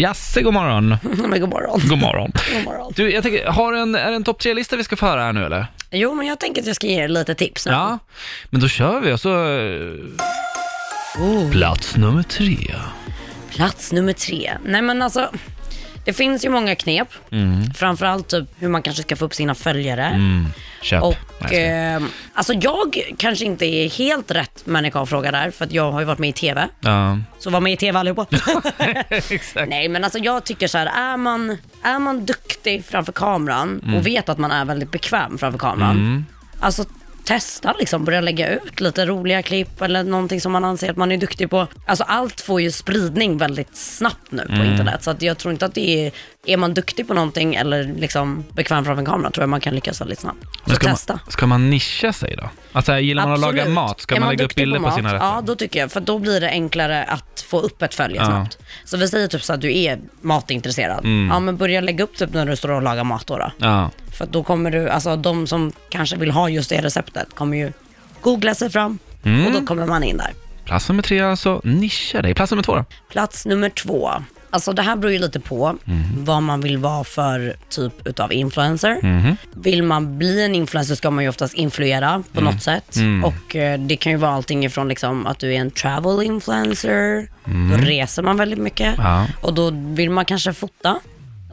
Jasse, god morgon. Men god morgon. God morgon. God morgon. Du, jag tänker, har en, är det en topp tre-lista vi ska få höra här nu eller? Jo, men jag tänker att jag ska ge er lite tips nu. Ja, men då kör vi och så... Oh. Plats nummer tre. Plats nummer tre. Nej men alltså, det finns ju många knep. Mm. Framförallt typ hur man kanske ska få upp sina följare. Mm. Köp. Och eh, alltså jag kanske inte är helt rätt människa att fråga där, för att jag har ju varit med i TV. Ja, Så var med i TV allihopa. exakt. Nej men alltså jag tycker så här, är man, är man duktig framför kameran och vet att man är väldigt bekväm framför kameran. Alltså testa liksom, börja lägga ut lite roliga klipp eller någonting som man anser att man är duktig på. Alltså allt får ju spridning väldigt snabbt nu på internet. Så att jag tror inte att det är, är man duktig på någonting eller liksom bekväm framför kameran tror jag man kan lyckas väldigt snabbt. Så Men ska, testa. man, ska man nischa sig då? Alltså, gillar man att laga Absolut. mat? Ska Är man lägga upp bilder på, mat, sina rätter? Ja, då tycker jag. För då blir det enklare att få upp ett följe Ja. snabbt. Så vi säger typ så att du är matintresserad. Mm. Ja, men börja lägga upp typ när du står och lagar mat då. då. Ja. För då kommer du, alltså de som kanske vill ha just det receptet kommer ju googla sig fram Mm. och då kommer man in där. Plats nummer tre alltså, nischa dig. Plats nummer två då? Plats nummer två. Alltså det här beror ju lite på Mhm. vad man vill vara för typ utav influencer. Mhm. Vill man bli en influencer ska man ju oftast influera på Mm. något sätt. Och eh, det kan ju vara allting ifrån liksom att du är en travel influencer, då reser man väldigt mycket. Mm. Ja. Och då vill man kanske fota.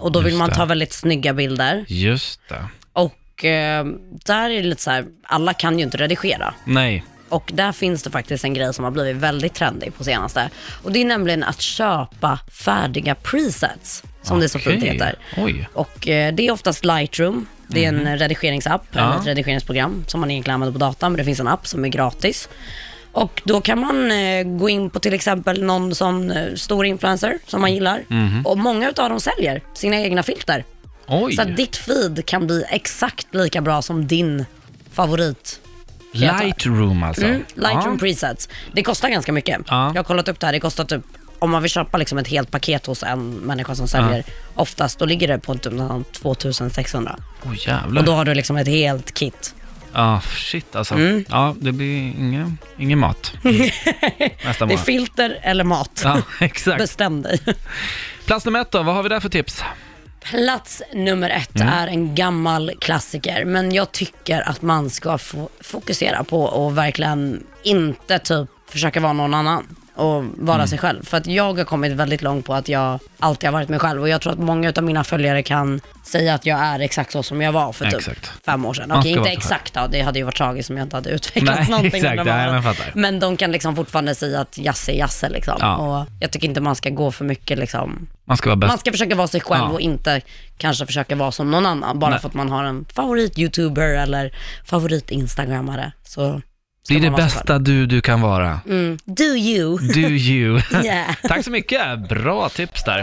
Och då vill Just man det. ta väldigt snygga bilder. Just det. Och eh, där är det lite så här, alla kan ju inte redigera. Nej. Och där finns det faktiskt en grej som har blivit väldigt trendig på senaste. Och det är nämligen att köpa färdiga presets, som det så fint Okej. heter. Oj. Och eh, det är oftast Lightroom. Det är en redigeringsapp, Mhm. Ja. eller ett redigeringsprogram som man egentligen använder på datorn, men det finns en app som är gratis. Och då kan man eh, gå in på till exempel någon sån eh, stor influencer som man gillar. Mhm. Och många utav dem säljer sina egna filter. Oj. Så att ditt feed kan bli exakt lika bra som din favorit. Lightroom alltså. Mm, Lightroom Ja. presets. Det kostar ganska mycket. Ja. Jag har kollat upp det här. Det kostar typ, om man vill köpa liksom ett helt paket hos en människa som säljer, oftast då ligger det på typ någon 2600. Åh jävlar. Och då har du liksom ett helt kit. Ja, shit alltså. Mm. Ja, det blir ingen, ingen mat nästa Det är månad. filter eller mat. Ja, exakt. Bestäm dig. Plats nummer ett då, vad har vi där för tips? Plats nummer ett Mm. är en gammal klassiker, men jag tycker att man ska få fokusera på att verkligen inte typ försöka vara någon annan och vara Mm. sig själv. För att jag har kommit väldigt långt på att jag alltid har varit mig själv och jag tror att många av mina följare kan säga att jag är exakt så som jag var för typ Exakt. fem år sedan. Okej, inte exakt då, det hade ju varit tragiskt om jag inte hade utvecklats Nej, någonting exakt. Nej, men fattar. Men de kan liksom fortfarande säga att Jasse är Jasse liksom. Ja. Och jag tycker inte man ska gå för mycket liksom Man ska vara bäst. man ska försöka vara sig själv Ja. och inte kanske försöka vara som någon annan. Bara Nej. för att man har en favorit-youtuber eller favorit-instagrammare. Så ska Det bästa du du kan vara. Mm. Do you. Do you. Yeah. Tack så mycket, bra tips där.